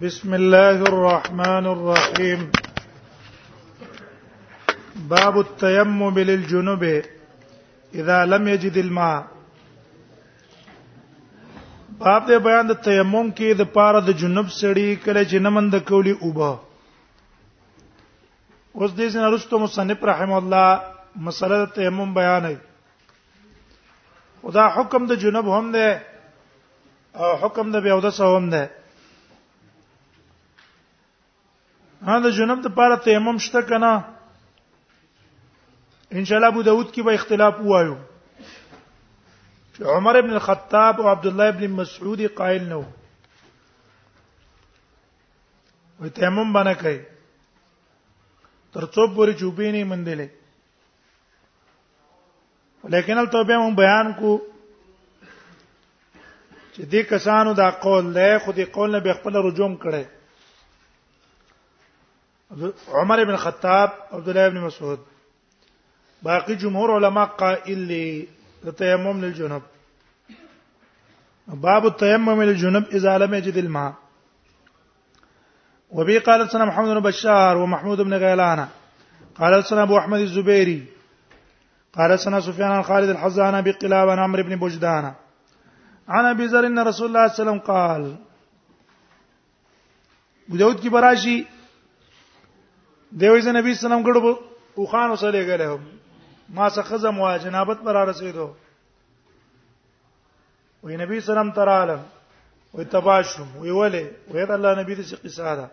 بسم الله الرحمن الرحيم باب التيمم للجنوب اذا لم يجد الماء باب د بیان د تیمم کې د پاره د جنوب سړی کله چې نمند کولی اوبه اوس دې سن رستو مصنف رحم الله مسله تیمم بیانوي خدا حکم د جنب هم ده او حکم د بیاوده سه هم ده ها د جنب د پاره تیمم شته کنه ان شاء الله ابو داود کې به اختلاف وایو چې عمر ابن الخطاب او عبد الله ابن مسعود قائل نه وو وي تیمم باندې کوي ترڅو پوری چوبې نه مندلې لیکن ال توبه مون بیان کو چې دې کسانو دا قول له خو دې قول نه به خپل رجوم کړي عمر ابن خطاب عبد الله ابن مسعود باقی جمهور علما قائل لي تيمم للجنب باب التيمم للجنب اذا لم يجد الماء وبي قال سنا محمد بن بشار ومحمود بن غيلان قال سنا ابو احمد الزبيري قال سنا سفيان عن خالد الحزان بقلاب عن عمرو بن بجدان عن ابي ذر ان رسول الله صلى الله عليه وسلم قال بجود کی براشی دیوی ز نبی سلام ګړو او خان وسلې غلې ما څخه زم وا جنابت پر رسیدو وی نبی سلام تراله وی تباشم وی ولی وی دا الله نبی دې قصه ده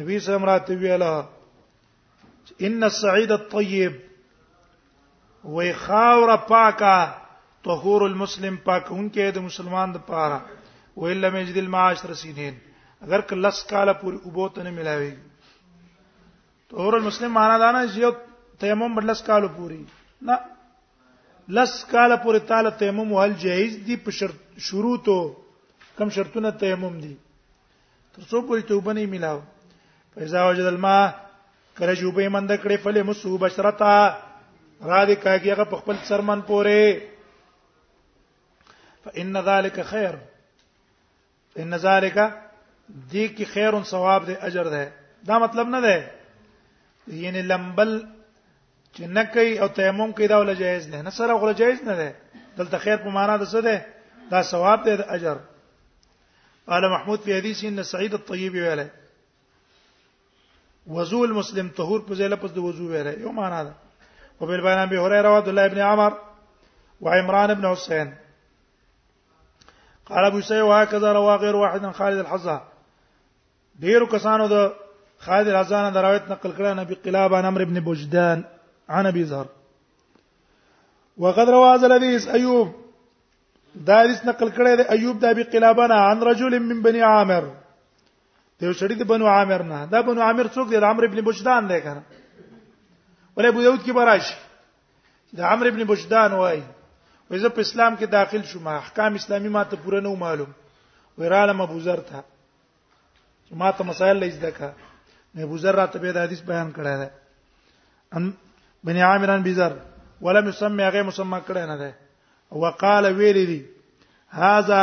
نبی سلام راته ویلا ان السعيد الطيب وی خاور پاکه طهور المسلم پاکونکې د مسلمان د پاره ویل لم یجد المعاش رسیدین اگر که لس کاله پورې اوبو ته نه ملاوي طهور المسلم معنا دا نه چې تیمم بلس کاله پورې نه لس کاله پورې تعالی تیمم وهل جایز دي په شرط شروطو کم شرطونه تیمم دي تر څو پورې توبه نه ملاو فإذا وجد الماء کله چې وبې مند کړې فلې مسو بشرتا را دې کاږي هغه په خپل سرمن پورې فإن ذلك خير ان ذالک دې کې خیر او ثواب دې اجر ده دا مطلب نه ده یعنی لمبل چې نه کوي او تیمم کوي دا ول جایز نه نه سره غره جایز نه ده دلته خیر په معنا ده څه ده دا ثواب ده د اجر قال محمود في حديث ان سعيد الطيب ویله وضوء المسلم طهور په ځای لپس د وضو ویله یو معنا ده وبالبيان ابي هريره وعبد الله بن عمر وعمران بن حسين قال ابو سعيد وهكذا رواه غير واحد عن خالد الحزه ډیرو کسانو د خالد الحزان د روایت نقل کړه نبی قلاب عن عمرو ابن بوجدان عن ابي ذر وقد روى هذا الحديث ايوب دا حدیث نقل کړی دی ایوب د ابي قلابنا عن رجل من بني عامر ته شړی د بنو عامر نه دا بنو عامر څوک دی عمرو ابن بوجدان دی کنه ولې ابو داود کې براش د عمرو ابن بجدان وای وې زه په اسلام کې داخل شوم احکام اسلامي ما ته پوره نه معلوم وراله مبوزر ته ما ته مسائل لږ دکا مبوزر راته به د حدیث بیان کړی دی ان بني عامران بيزر ولم يسمى هغه مسمى کړی نه دی وقال ویلی دی هاذا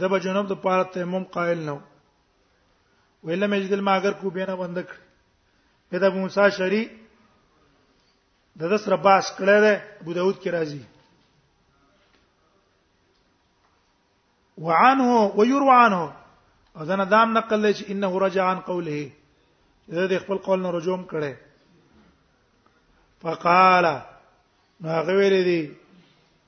دا به جنوب د پاره تیمم قائل نو ویله مجد ما اگر کو بینه بند کړ دا موسی شری د دس رباس کړه ده ابو داود کې راځي وعنه ويروى عنه او دا دام نقل لې چې انه رجع عن قوله دا د خپل قول نه رجوم کړي فقال نو هغه ویل دي